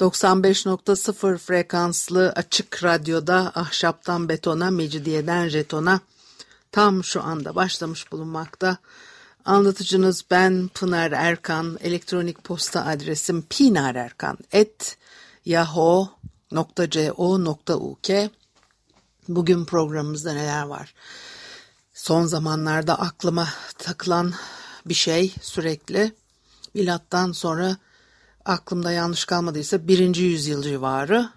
95.0 frekanslı açık radyoda ahşaptan betona, mecidiyeden jetona tam şu anda başlamış bulunmakta. Anlatıcınız ben Pınar Erkan. Elektronik posta adresim pinarerkan.yahoo.co.uk Bugün programımızda neler var? Son zamanlarda aklıma takılan bir şey sürekli. Milattan sonra aklımda yanlış kalmadıysa birinci yüzyıl civarı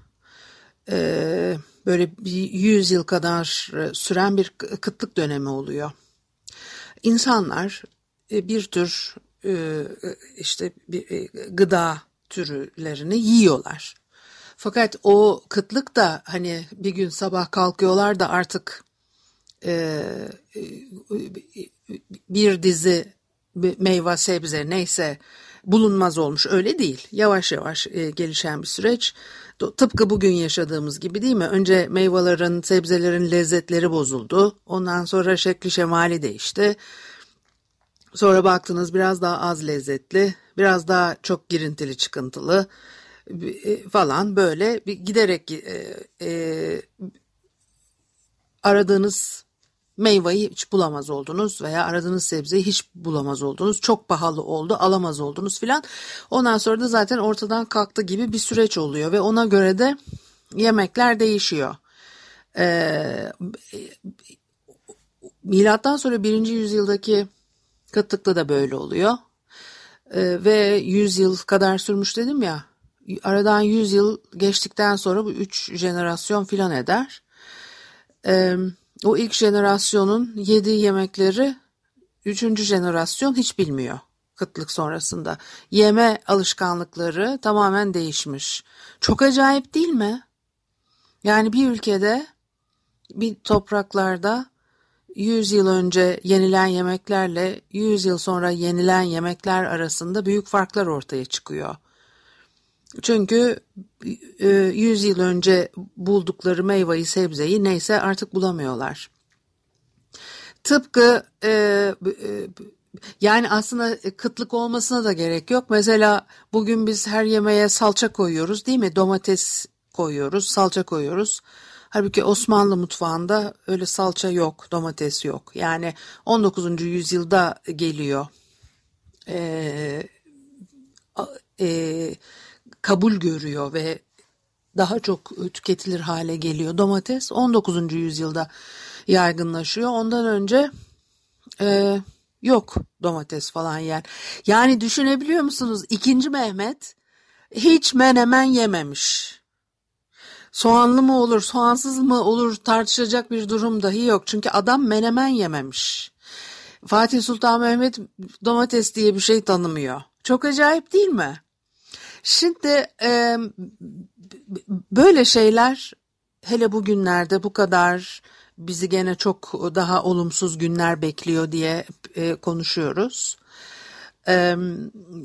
e, böyle bir yüz yıl kadar süren bir kıtlık dönemi oluyor. İnsanlar e, bir tür e, işte bir gıda türlerini yiyorlar. Fakat o kıtlık da hani bir gün sabah kalkıyorlar da artık bir dizi meyve sebze neyse bulunmaz olmuş öyle değil. Yavaş yavaş e, gelişen bir süreç. Tıpkı bugün yaşadığımız gibi değil mi? Önce meyvelerin, sebzelerin lezzetleri bozuldu. Ondan sonra şekli şemali değişti. Sonra baktınız biraz daha az lezzetli, biraz daha çok girintili çıkıntılı e, falan böyle giderek e, e, aradığınız meyveyi hiç bulamaz oldunuz veya aradığınız sebzeyi hiç bulamaz oldunuz. Çok pahalı oldu, alamaz oldunuz filan. Ondan sonra da zaten ortadan kalktı gibi bir süreç oluyor ve ona göre de yemekler değişiyor. Ee, milattan sonra birinci yüzyıldaki kıtlıkta da böyle oluyor. Ee, ve yüz yıl kadar sürmüş dedim ya. Aradan yüz yıl geçtikten sonra bu üç jenerasyon filan eder. Ee, o ilk jenerasyonun yediği yemekleri üçüncü jenerasyon hiç bilmiyor kıtlık sonrasında. Yeme alışkanlıkları tamamen değişmiş. Çok acayip değil mi? Yani bir ülkede bir topraklarda 100 yıl önce yenilen yemeklerle 100 yıl sonra yenilen yemekler arasında büyük farklar ortaya çıkıyor. Çünkü 100 e, yıl önce buldukları meyveyi, sebzeyi neyse artık bulamıyorlar. Tıpkı e, e, yani aslında kıtlık olmasına da gerek yok. Mesela bugün biz her yemeğe salça koyuyoruz değil mi? Domates koyuyoruz, salça koyuyoruz. Halbuki Osmanlı mutfağında öyle salça yok, domates yok. Yani 19. yüzyılda geliyor. Ee, e, kabul görüyor ve daha çok tüketilir hale geliyor. Domates 19. yüzyılda yaygınlaşıyor. Ondan önce e, yok domates falan yer. Yani düşünebiliyor musunuz? İkinci Mehmet hiç menemen yememiş. Soğanlı mı olur, soğansız mı olur tartışacak bir durum dahi yok. Çünkü adam menemen yememiş. Fatih Sultan Mehmet domates diye bir şey tanımıyor. Çok acayip değil mi? Şimdi e, böyle şeyler hele bugünlerde bu kadar bizi gene çok daha olumsuz günler bekliyor diye e, konuşuyoruz. E,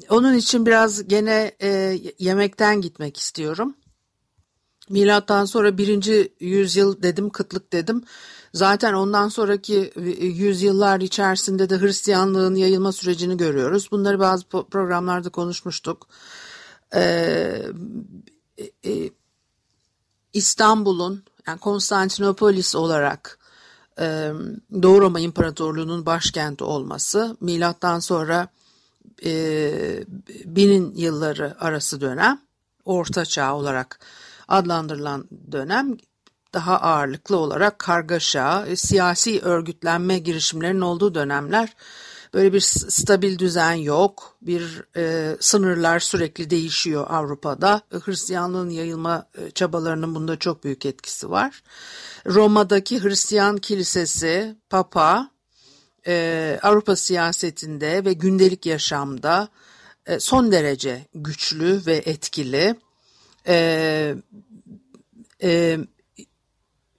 onun için biraz gene e, yemekten gitmek istiyorum. Milattan sonra birinci yüzyıl dedim, kıtlık dedim. Zaten ondan sonraki yüzyıllar içerisinde de Hristiyanlığın yayılma sürecini görüyoruz. Bunları bazı programlarda konuşmuştuk. Ee, e, İstanbul'un yani Konstantinopolis olarak e, Doğu Roma İmparatorluğu'nun başkenti olması milattan sonra e, binin yılları arası dönem Orta Çağ olarak adlandırılan dönem daha ağırlıklı olarak kargaşa, siyasi örgütlenme girişimlerinin olduğu dönemler Böyle bir stabil düzen yok. Bir e, sınırlar sürekli değişiyor Avrupa'da. Hristiyanlığın yayılma e, çabalarının bunda çok büyük etkisi var. Roma'daki Hristiyan kilisesi, Papa, e, Avrupa siyasetinde ve gündelik yaşamda e, son derece güçlü ve etkili. e, e,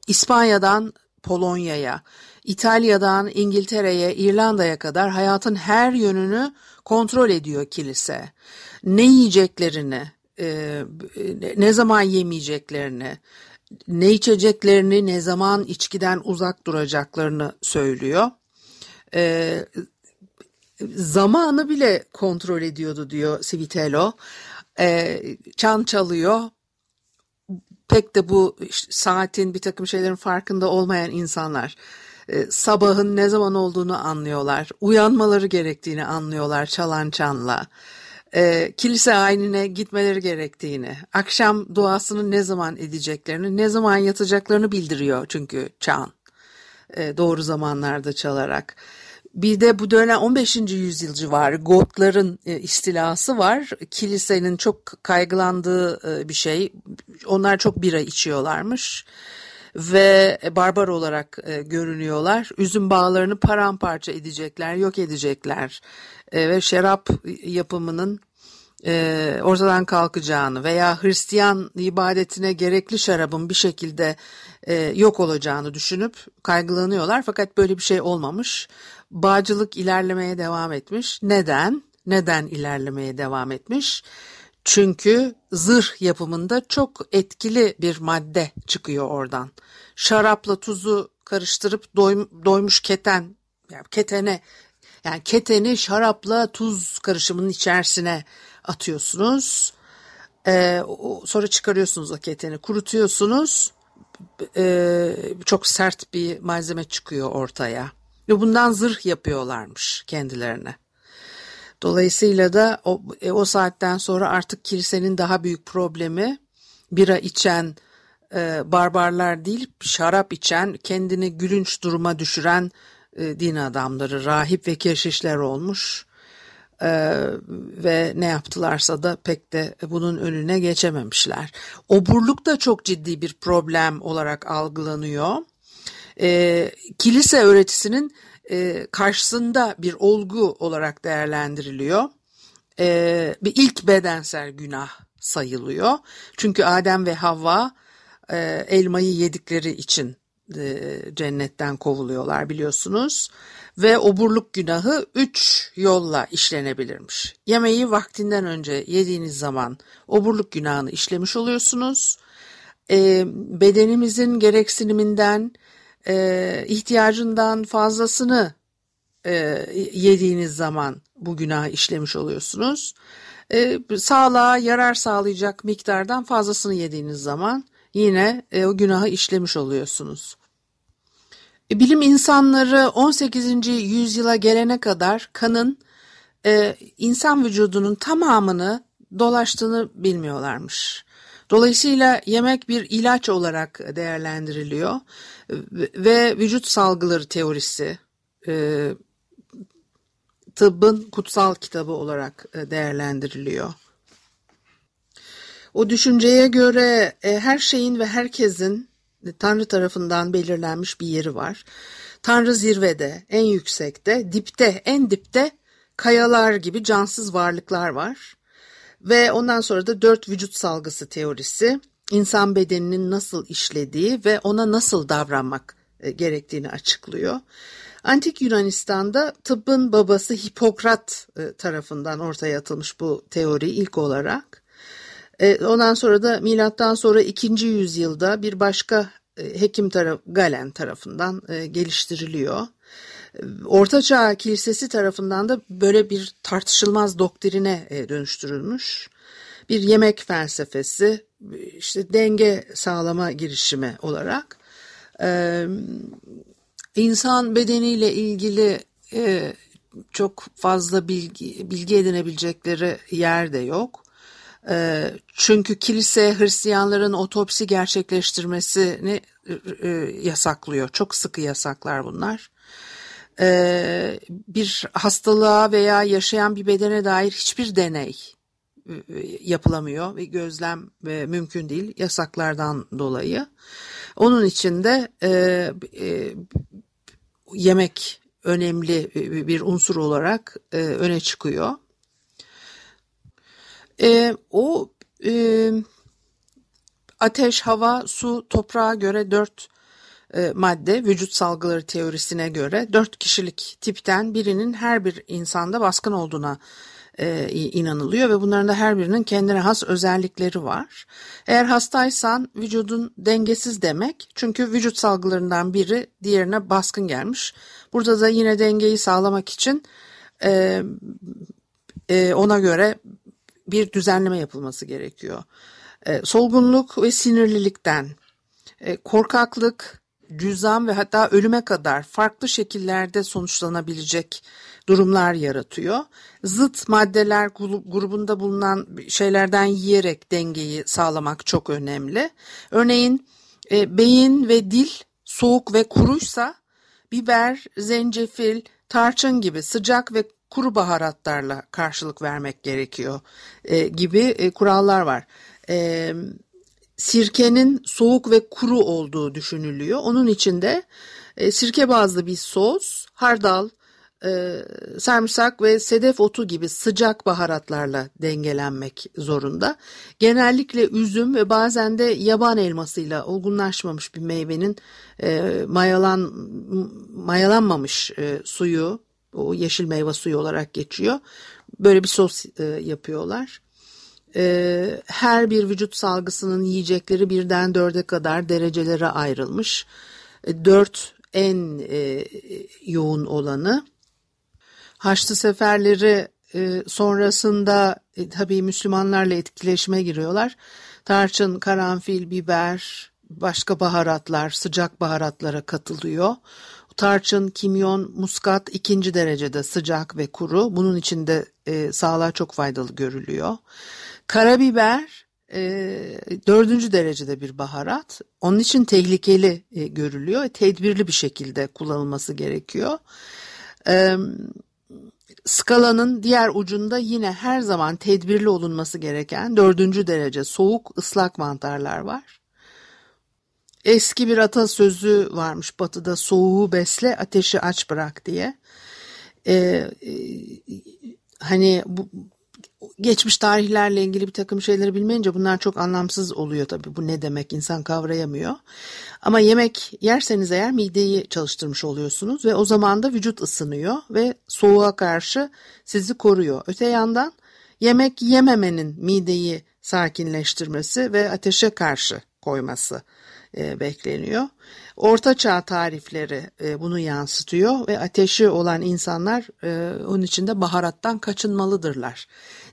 İspanya'dan Polonya'ya, İtalya'dan İngiltere'ye, İrlanda'ya kadar hayatın her yönünü kontrol ediyor kilise. Ne yiyeceklerini, e, ne zaman yemeyeceklerini, ne içeceklerini, ne zaman içkiden uzak duracaklarını söylüyor. E, zamanı bile kontrol ediyordu diyor Civitello. E, çan çalıyor. Pek de bu saatin bir takım şeylerin farkında olmayan insanlar sabahın ne zaman olduğunu anlıyorlar. Uyanmaları gerektiğini anlıyorlar çalan çanla. E, kilise ayinine gitmeleri gerektiğini, akşam duasını ne zaman edeceklerini, ne zaman yatacaklarını bildiriyor çünkü çan. E, doğru zamanlarda çalarak. Bir de bu dönem 15. yüzyıl civarı Gotların e, istilası var. Kilisenin çok kaygılandığı e, bir şey. Onlar çok bira içiyorlarmış ve barbar olarak e, görünüyorlar. Üzüm bağlarını paramparça edecekler, yok edecekler e, ve şarap yapımının e, ortadan kalkacağını veya Hristiyan ibadetine gerekli şarabın bir şekilde e, yok olacağını düşünüp kaygılanıyorlar. Fakat böyle bir şey olmamış. Bağcılık ilerlemeye devam etmiş. Neden? Neden ilerlemeye devam etmiş? Çünkü zırh yapımında çok etkili bir madde çıkıyor oradan. Şarapla tuzu karıştırıp doy, doymuş keten, yani ketene, yani keteni şarapla tuz karışımının içerisine atıyorsunuz. Ee, sonra çıkarıyorsunuz o keteni, kurutuyorsunuz. Ee, çok sert bir malzeme çıkıyor ortaya. Ve bundan zırh yapıyorlarmış kendilerine. Dolayısıyla da o, e, o saatten sonra artık kilisenin daha büyük problemi bira içen e, barbarlar değil, şarap içen, kendini gülünç duruma düşüren e, din adamları, rahip ve keşişler olmuş. E, ve ne yaptılarsa da pek de bunun önüne geçememişler. Oburluk da çok ciddi bir problem olarak algılanıyor. E, kilise öğretisinin e, karşısında bir olgu olarak değerlendiriliyor. E, bir ilk bedensel günah sayılıyor. Çünkü Adem ve Havva e, elmayı yedikleri için e, cennetten kovuluyorlar biliyorsunuz. Ve oburluk günahı üç yolla işlenebilirmiş. Yemeği vaktinden önce yediğiniz zaman oburluk günahını işlemiş oluyorsunuz. E, bedenimizin gereksiniminden e, ihtiyacından fazlasını e, yediğiniz zaman bu günah işlemiş oluyorsunuz. E, sağlığa yarar sağlayacak miktardan fazlasını yediğiniz zaman yine e, o günahı işlemiş oluyorsunuz. E, bilim insanları 18. yüzyıla gelene kadar kanın e, insan vücudunun tamamını dolaştığını bilmiyorlarmış. Dolayısıyla yemek bir ilaç olarak değerlendiriliyor ve vücut salgıları teorisi e, tıbbın kutsal kitabı olarak e, değerlendiriliyor. O düşünceye göre e, her şeyin ve herkesin Tanrı tarafından belirlenmiş bir yeri var. Tanrı zirvede, en yüksekte, dipte, en dipte kayalar gibi cansız varlıklar var. Ve ondan sonra da dört vücut salgısı teorisi insan bedeninin nasıl işlediği ve ona nasıl davranmak e, gerektiğini açıklıyor. Antik Yunanistan'da tıbbın babası Hipokrat e, tarafından ortaya atılmış bu teori ilk olarak. E, ondan sonra da milattan sonra 2. yüzyılda bir başka hekim taraf Galen tarafından geliştiriliyor. Orta Çağ Kilisesi tarafından da böyle bir tartışılmaz doktrine dönüştürülmüş. Bir yemek felsefesi, işte denge sağlama girişimi olarak insan bedeniyle ilgili çok fazla bilgi, bilgi edinebilecekleri yer de yok. Çünkü kilise Hristiyanların otopsi gerçekleştirmesini yasaklıyor. Çok sıkı yasaklar bunlar. Bir hastalığa veya yaşayan bir bedene dair hiçbir deney yapılamıyor ve gözlem mümkün değil yasaklardan dolayı. Onun için de yemek önemli bir unsur olarak öne çıkıyor. o ateş, hava, su, toprağa göre dört e, madde vücut salgıları teorisine göre dört kişilik tipten birinin her bir insanda baskın olduğuna e, inanılıyor ve bunların da her birinin kendine has özellikleri var. Eğer hastaysan vücudun dengesiz demek çünkü vücut salgılarından biri diğerine baskın gelmiş. Burada da yine dengeyi sağlamak için e, e, ona göre bir düzenleme yapılması gerekiyor. E, solgunluk ve sinirlilikten, e, korkaklık, cüzdan ve hatta ölüme kadar farklı şekillerde sonuçlanabilecek durumlar yaratıyor. Zıt maddeler grubunda bulunan şeylerden yiyerek dengeyi sağlamak çok önemli. Örneğin e, beyin ve dil soğuk ve kuruysa biber, zencefil, tarçın gibi sıcak ve kuru baharatlarla karşılık vermek gerekiyor e, gibi e, kurallar var. E, sirkenin soğuk ve kuru olduğu düşünülüyor. Onun içinde e, sirke bazlı bir sos, hardal, e, sarımsak ve sedef otu gibi sıcak baharatlarla dengelenmek zorunda. Genellikle üzüm ve bazen de yaban elmasıyla olgunlaşmamış bir meyvenin e, mayalan mayalanmamış e, suyu, o yeşil meyve suyu olarak geçiyor. Böyle bir sos e, yapıyorlar. E, her bir vücut salgısının yiyecekleri birden dörde kadar derecelere ayrılmış. E, dört en e, yoğun olanı. Haçlı seferleri e, sonrasında e, tabii Müslümanlarla etkileşime giriyorlar. Tarçın, karanfil, biber, başka baharatlar, sıcak baharatlara katılıyor. Tarçın, kimyon, muskat ikinci derecede sıcak ve kuru. Bunun içinde e, sağlığa çok faydalı görülüyor. Karabiber e, dördüncü derecede bir baharat. Onun için tehlikeli e, görülüyor. Tedbirli bir şekilde kullanılması gerekiyor. E, skalanın diğer ucunda yine her zaman tedbirli olunması gereken dördüncü derece soğuk ıslak mantarlar var. Eski bir atasözü varmış batıda soğuğu besle ateşi aç bırak diye. Ee, e, hani bu geçmiş tarihlerle ilgili bir takım şeyleri bilmeyince bunlar çok anlamsız oluyor tabii. Bu ne demek insan kavrayamıyor. Ama yemek yerseniz eğer mideyi çalıştırmış oluyorsunuz ve o zaman da vücut ısınıyor ve soğuğa karşı sizi koruyor. Öte yandan yemek yememenin mideyi sakinleştirmesi ve ateşe karşı koyması e, bekleniyor. Orta çağ tarifleri e, bunu yansıtıyor ve ateşi olan insanlar e, onun içinde baharattan kaçınmalıdırlar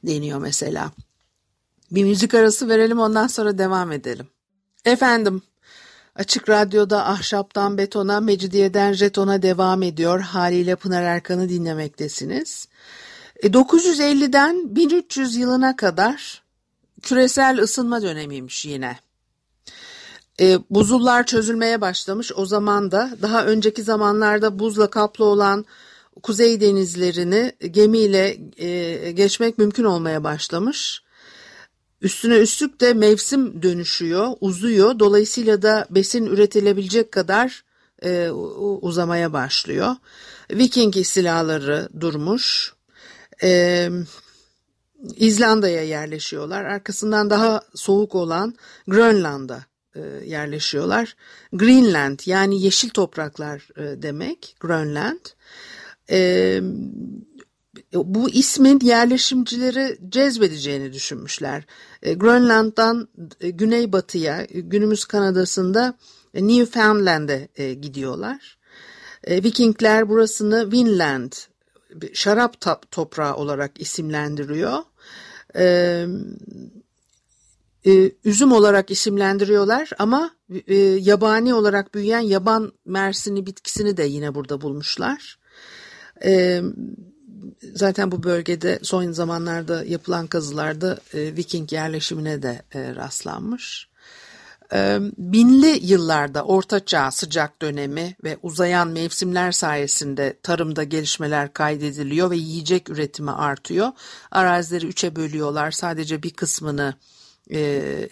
deniyor mesela. Bir müzik arası verelim ondan sonra devam edelim. Efendim Açık Radyo'da ahşaptan betona, mecidiyeden jetona devam ediyor. Haliyle Pınar Erkan'ı dinlemektesiniz. 950'den 1300 yılına kadar küresel ısınma dönemiymiş yine. E, buzullar çözülmeye başlamış. O zaman da daha önceki zamanlarda buzla kaplı olan kuzey denizlerini gemiyle e, geçmek mümkün olmaya başlamış. Üstüne üstlük de mevsim dönüşüyor, uzuyor. Dolayısıyla da besin üretilebilecek kadar e, uzamaya başlıyor. Viking istilaları durmuş. E, İzlanda'ya yerleşiyorlar. Arkasından daha soğuk olan Grönland'a e, yerleşiyorlar. Greenland yani yeşil topraklar e, demek Grönland. E, bu ismin yerleşimcileri cezbedeceğini düşünmüşler. Grönland'dan güneybatıya günümüz Kanada'sında Newfoundland'e gidiyorlar. Vikingler burasını Vinland, şarap toprağı olarak isimlendiriyor e, üzüm olarak isimlendiriyorlar ama e, yabani olarak büyüyen yaban mersini bitkisini de yine burada bulmuşlar. E, zaten bu bölgede son zamanlarda yapılan kazılarda e, Viking yerleşimine de e, rastlanmış. E, binli yıllarda ortaçağ sıcak dönemi ve uzayan mevsimler sayesinde tarımda gelişmeler kaydediliyor ve yiyecek üretimi artıyor. Arazileri üçe bölüyorlar sadece bir kısmını e,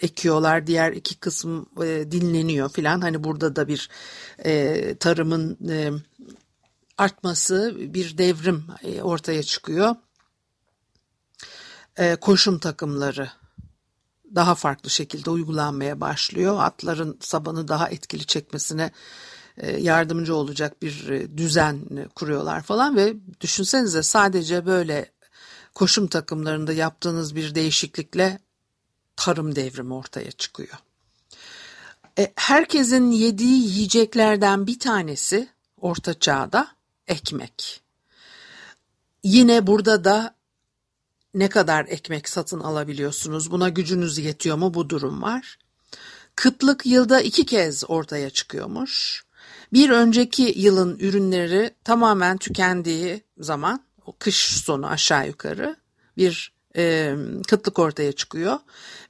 ekiyorlar. Diğer iki kısım e, dinleniyor filan. Hani burada da bir e, tarımın e, artması bir devrim e, ortaya çıkıyor. E, koşum takımları daha farklı şekilde uygulanmaya başlıyor. Atların sabanı daha etkili çekmesine e, yardımcı olacak bir e, düzen kuruyorlar falan ve düşünsenize sadece böyle koşum takımlarında yaptığınız bir değişiklikle tarım devrimi ortaya çıkıyor. E, herkesin yediği yiyeceklerden bir tanesi orta çağda ekmek. Yine burada da ne kadar ekmek satın alabiliyorsunuz? Buna gücünüz yetiyor mu? Bu durum var. Kıtlık yılda iki kez ortaya çıkıyormuş. Bir önceki yılın ürünleri tamamen tükendiği zaman, o kış sonu aşağı yukarı bir e, kıtlık ortaya çıkıyor.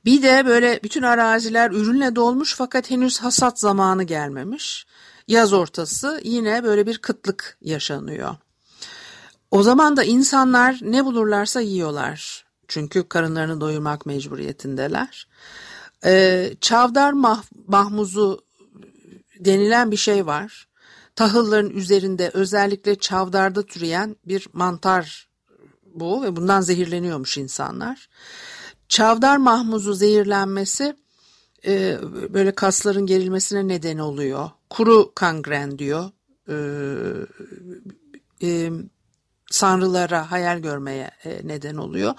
Bir de böyle bütün araziler ürünle dolmuş fakat henüz hasat zamanı gelmemiş. Yaz ortası yine böyle bir kıtlık yaşanıyor. O zaman da insanlar ne bulurlarsa yiyorlar. Çünkü karınlarını doyurmak mecburiyetindeler. Ee, çavdar mah mahmuzu denilen bir şey var. Tahılların üzerinde özellikle çavdarda türeyen bir mantar bu ve bundan zehirleniyormuş insanlar. Çavdar mahmuzu zehirlenmesi e, böyle kasların gerilmesine neden oluyor. Kuru kangren diyor. E, e, sanrılara hayal görmeye e, neden oluyor.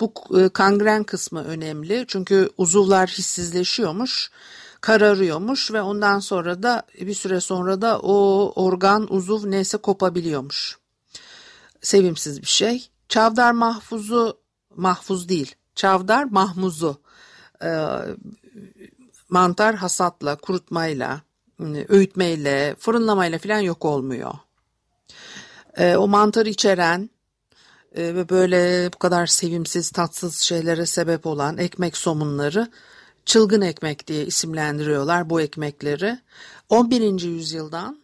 Bu e, kangren kısmı önemli çünkü uzuvlar hissizleşiyormuş, kararıyormuş ve ondan sonra da bir süre sonra da o organ uzuv neyse kopabiliyormuş. Sevimsiz bir şey. Çavdar mahfuzu, mahfuz değil, çavdar mahmuzu e, mantar hasatla, kurutmayla, öğütmeyle, fırınlamayla falan yok olmuyor e, o mantarı içeren e, ve böyle bu kadar sevimsiz tatsız şeylere sebep olan ekmek somunları çılgın ekmek diye isimlendiriyorlar bu ekmekleri. 11. yüzyıldan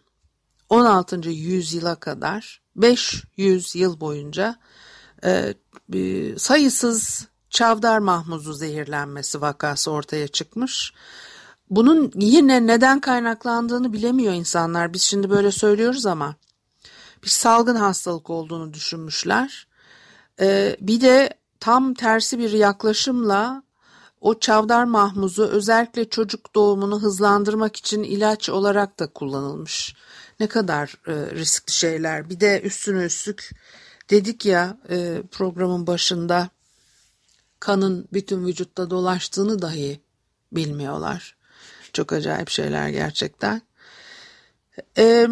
16. yüzyıla kadar 500 yıl boyunca e, sayısız çavdar mahmuzu zehirlenmesi vakası ortaya çıkmış. Bunun yine neden kaynaklandığını bilemiyor insanlar. Biz şimdi böyle söylüyoruz ama bir salgın hastalık olduğunu düşünmüşler. Ee, bir de tam tersi bir yaklaşımla o çavdar mahmuzu özellikle çocuk doğumunu hızlandırmak için ilaç olarak da kullanılmış. Ne kadar e, riskli şeyler. Bir de üstüne üstlük dedik ya e, programın başında kanın bütün vücutta dolaştığını dahi bilmiyorlar. Çok acayip şeyler gerçekten. E,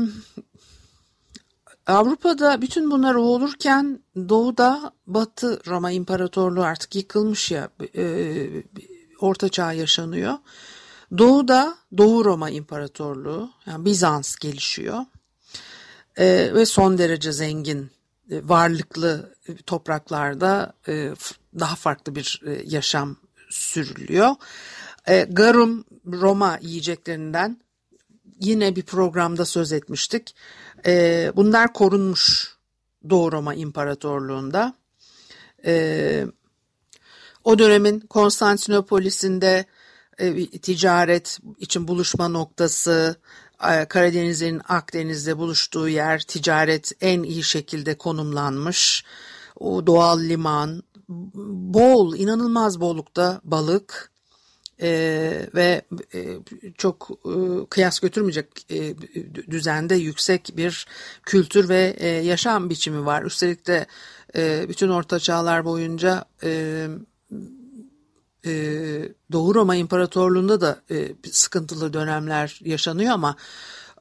Avrupa'da bütün bunlar olurken doğuda Batı Roma İmparatorluğu artık yıkılmış ya e, Orta Çağ yaşanıyor. Doğuda Doğu Roma İmparatorluğu yani Bizans gelişiyor e, ve son derece zengin varlıklı topraklarda e, daha farklı bir e, yaşam sürülüyor. E, garum Roma yiyeceklerinden yine bir programda söz etmiştik. E, bunlar korunmuş Doğu Roma İmparatorluğu'nda. E, o dönemin Konstantinopolis'inde e, ticaret için buluşma noktası, e, Karadeniz'in Akdeniz'de buluştuğu yer ticaret en iyi şekilde konumlanmış. O doğal liman, bol, inanılmaz bollukta balık, e, ve e, çok e, kıyas götürmeyecek e, düzende yüksek bir kültür ve e, yaşam biçimi var. Üstelik de e, bütün orta çağlar boyunca e, e, Doğu Roma İmparatorluğu'nda da e, sıkıntılı dönemler yaşanıyor ama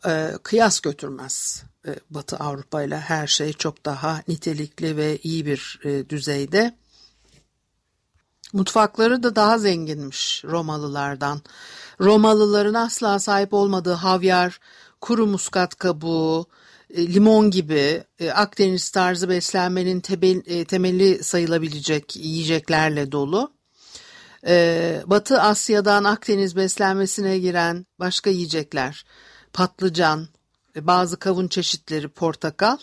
e, kıyas götürmez. E, Batı Avrupa ile her şey çok daha nitelikli ve iyi bir e, düzeyde. Mutfakları da daha zenginmiş Romalılardan. Romalıların asla sahip olmadığı havyar, kuru muskat kabuğu, e, limon gibi e, Akdeniz tarzı beslenmenin e, temeli sayılabilecek yiyeceklerle dolu. Batı Asya'dan Akdeniz beslenmesine giren başka yiyecekler, patlıcan, bazı kavun çeşitleri, portakal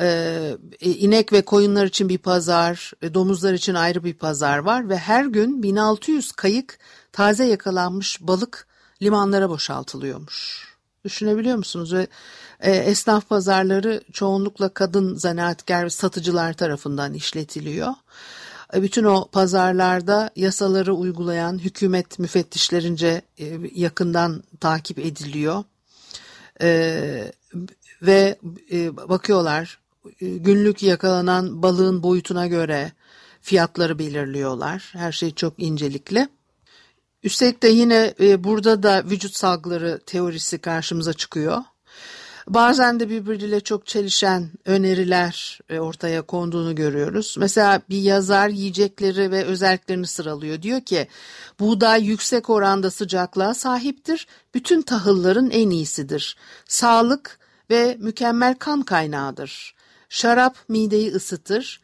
ee, e, inek ve koyunlar için bir pazar, e, domuzlar için ayrı bir pazar var ve her gün 1600 kayık taze yakalanmış balık limanlara boşaltılıyormuş. Düşünebiliyor musunuz? Ve e, esnaf pazarları çoğunlukla kadın zanaatkar ve satıcılar tarafından işletiliyor. E, bütün o pazarlarda yasaları uygulayan hükümet müfettişlerince e, yakından takip ediliyor. E, ve bakıyorlar günlük yakalanan balığın boyutuna göre fiyatları belirliyorlar. Her şey çok incelikli. Üstelik de yine burada da vücut salgıları teorisi karşımıza çıkıyor. Bazen de birbiriyle çok çelişen öneriler e, ortaya konduğunu görüyoruz. Mesela bir yazar yiyecekleri ve özelliklerini sıralıyor. Diyor ki buğday yüksek oranda sıcaklığa sahiptir. Bütün tahılların en iyisidir. Sağlık ve mükemmel kan kaynağıdır. Şarap mideyi ısıtır.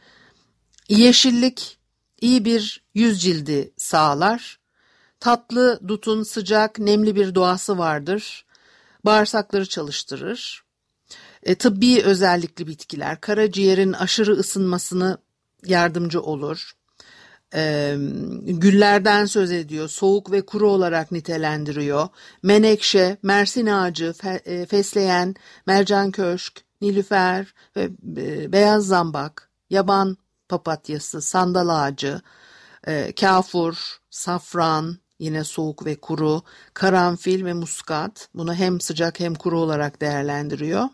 Yeşillik iyi bir yüz cildi sağlar. Tatlı, dutun sıcak, nemli bir doğası vardır bağırsakları çalıştırır. E, tıbbi özellikli bitkiler karaciğerin aşırı ısınmasını yardımcı olur. E, güllerden söz ediyor, soğuk ve kuru olarak nitelendiriyor. Menekşe, mersin ağacı, fe, e, fesleğen, mercan köşk, nilüfer ve e, beyaz zambak, yaban papatyası, sandal ağacı, e, kafur, safran, yine soğuk ve kuru, karanfil ve muskat. Bunu hem sıcak hem kuru olarak değerlendiriyor.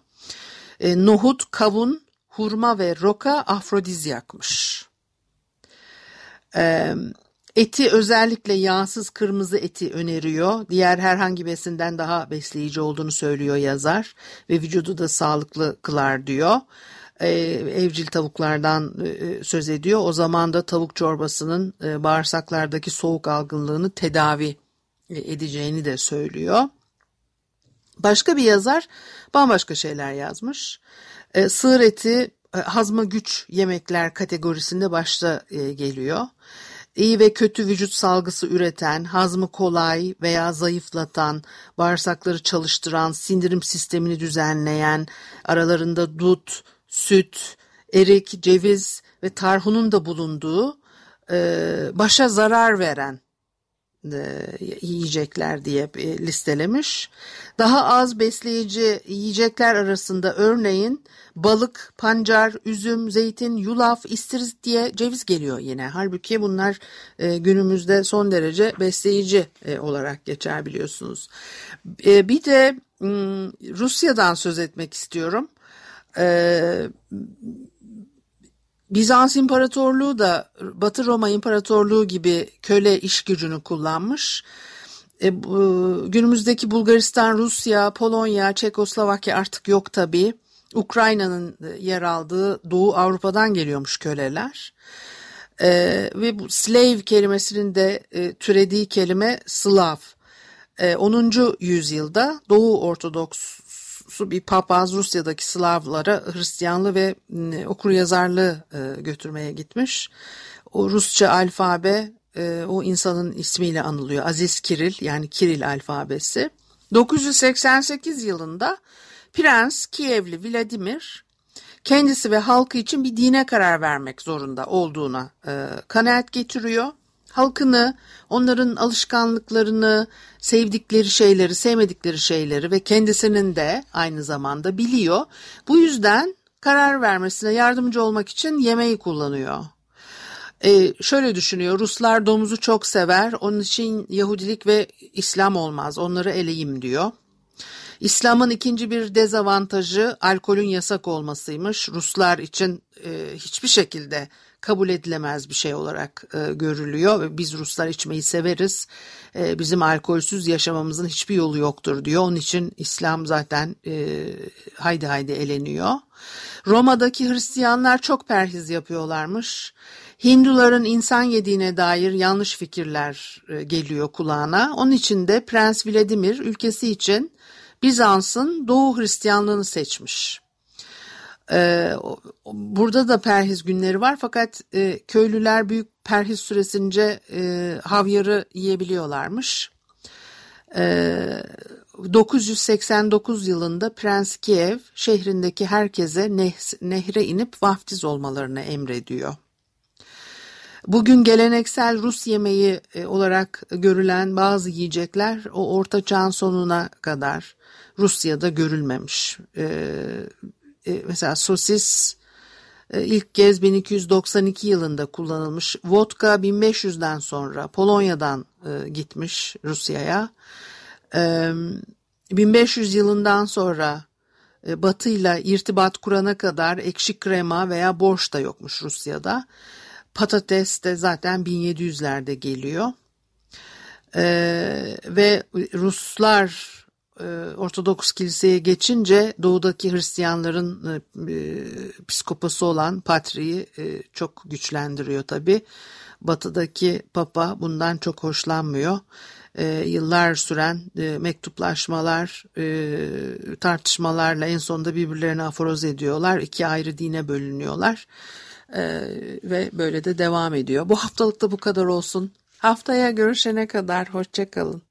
E, nohut, kavun, hurma ve roka afrodizyakmış. E, eti özellikle yağsız kırmızı eti öneriyor. Diğer herhangi besinden daha besleyici olduğunu söylüyor yazar ve vücudu da sağlıklı kılar diyor e, evcil tavuklardan e, söz ediyor. O zaman da tavuk çorbasının e, bağırsaklardaki soğuk algınlığını tedavi edeceğini de söylüyor. Başka bir yazar bambaşka şeyler yazmış. E, sığır eti e, hazma güç yemekler kategorisinde başta e, geliyor. İyi ve kötü vücut salgısı üreten, hazmı kolay veya zayıflatan, bağırsakları çalıştıran, sindirim sistemini düzenleyen, aralarında dut, süt, erik, ceviz ve tarhunun da bulunduğu e, başa zarar veren e, yiyecekler diye e, listelemiş. Daha az besleyici yiyecekler arasında örneğin balık, pancar, üzüm, zeytin, yulaf, istiridye diye ceviz geliyor yine. Halbuki bunlar e, günümüzde son derece besleyici olarak geçer biliyorsunuz. Bir de Rusya'dan söz etmek istiyorum. Bizans İmparatorluğu da Batı Roma İmparatorluğu gibi köle iş gücünü kullanmış. E, bu, günümüzdeki Bulgaristan, Rusya, Polonya, Çekoslovakya artık yok tabii. Ukrayna'nın yer aldığı Doğu Avrupa'dan geliyormuş köleler. E, ve bu slave kelimesinin de e, türediği kelime Slav. E, 10. yüzyılda Doğu Ortodoks su bir papaz Rusya'daki Slavlara Hristiyanlığı ve ıı, okur yazarlığı ıı, götürmeye gitmiş. O Rusça alfabe ıı, o insanın ismiyle anılıyor. Aziz Kiril yani Kiril alfabesi. 988 yılında Prens Kievli Vladimir kendisi ve halkı için bir dine karar vermek zorunda olduğuna kanaat getiriyor halkını, onların alışkanlıklarını, sevdikleri şeyleri, sevmedikleri şeyleri ve kendisinin de aynı zamanda biliyor. Bu yüzden karar vermesine yardımcı olmak için yemeği kullanıyor. Ee, şöyle düşünüyor, Ruslar domuzu çok sever, onun için Yahudilik ve İslam olmaz, onları eleyim diyor. İslam'ın ikinci bir dezavantajı alkolün yasak olmasıymış. Ruslar için e, hiçbir şekilde kabul edilemez bir şey olarak e, görülüyor. Biz Ruslar içmeyi severiz. E, bizim alkolsüz yaşamamızın hiçbir yolu yoktur diyor. Onun için İslam zaten e, haydi haydi eleniyor. Roma'daki Hristiyanlar çok perhiz yapıyorlarmış. Hinduların insan yediğine dair yanlış fikirler e, geliyor kulağına. Onun için de Prens Vladimir ülkesi için Bizans'ın Doğu Hristiyanlığını seçmiş. Ee, burada da perhiz günleri var fakat e, köylüler büyük perhiz süresince e, havyarı yiyebiliyorlarmış. E, 989 yılında Prens Kiev şehrindeki herkese nehre inip vaftiz olmalarını emrediyor. Bugün geleneksel Rus yemeği e, olarak görülen bazı yiyecekler o Orta Çağ'ın sonuna kadar Rusya'da görülmemiş. E, mesela sosis e, ilk kez 1292 yılında kullanılmış. Vodka 1500'den sonra Polonya'dan e, gitmiş Rusya'ya. 1500 yılından sonra Batı ile irtibat kurana kadar ekşi krema veya borş da yokmuş Rusya'da. Patates de zaten 1700'lerde geliyor. Ee, ve Ruslar e, Ortodoks kiliseye geçince doğudaki Hristiyanların e, e, psikopası olan patriği e, çok güçlendiriyor tabi. Batıdaki papa bundan çok hoşlanmıyor. E, yıllar süren e, mektuplaşmalar, e, tartışmalarla en sonunda birbirlerini aforoz ediyorlar. İki ayrı dine bölünüyorlar. E, ve böyle de devam ediyor. Bu haftalık da bu kadar olsun. Haftaya görüşene kadar hoşçakalın.